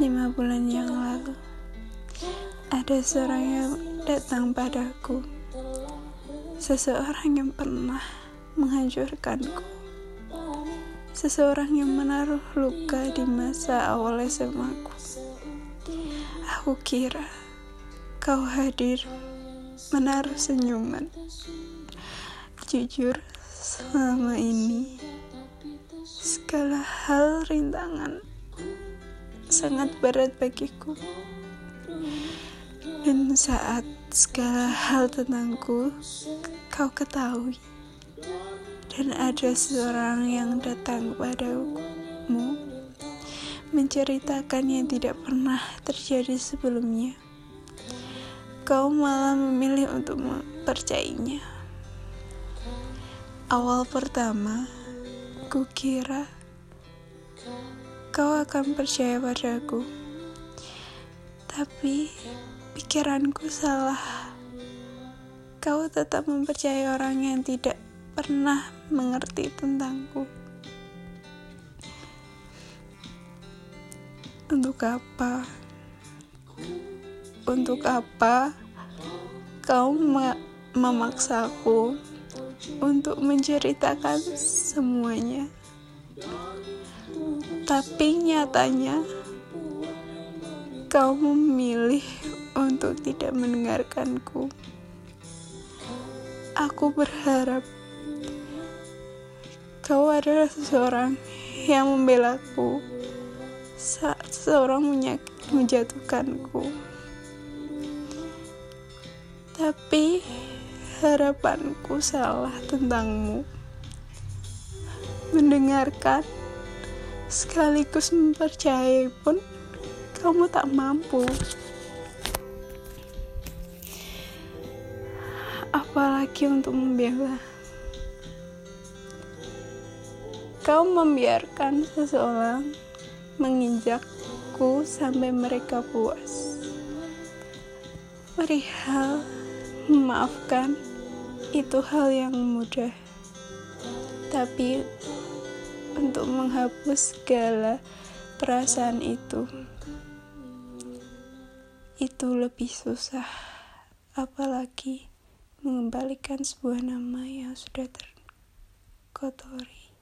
Lima bulan yang lalu, ada seorang yang datang padaku. Seseorang yang pernah menghancurkanku. Seseorang yang menaruh luka di masa awal SMA ku. Aku kira kau hadir menaruh senyuman. Jujur, selama ini segala hal rintangan sangat berat bagiku. Dan saat segala hal tentangku kau ketahui, dan ada seorang yang datang kepadamu menceritakan yang tidak pernah terjadi sebelumnya, kau malah memilih untuk mempercayainya. Awal pertama, kukira kau akan percaya padaku. Tapi pikiranku salah. Kau tetap mempercayai orang yang tidak pernah mengerti tentangku. Untuk apa? Untuk apa kau memaksaku untuk menceritakan semuanya? Tapi nyatanya kau memilih untuk tidak mendengarkanku. Aku berharap kau adalah seseorang yang membelaku saat seseorang menjatuhkanku. Tapi harapanku salah tentangmu. Mendengarkan sekaligus mempercayai pun kamu tak mampu. Apalagi untuk membela. Kau membiarkan seseorang menginjakku sampai mereka puas. Perihal memaafkan itu hal yang mudah. Tapi untuk menghapus segala perasaan itu. Itu lebih susah, apalagi mengembalikan sebuah nama yang sudah terkotori.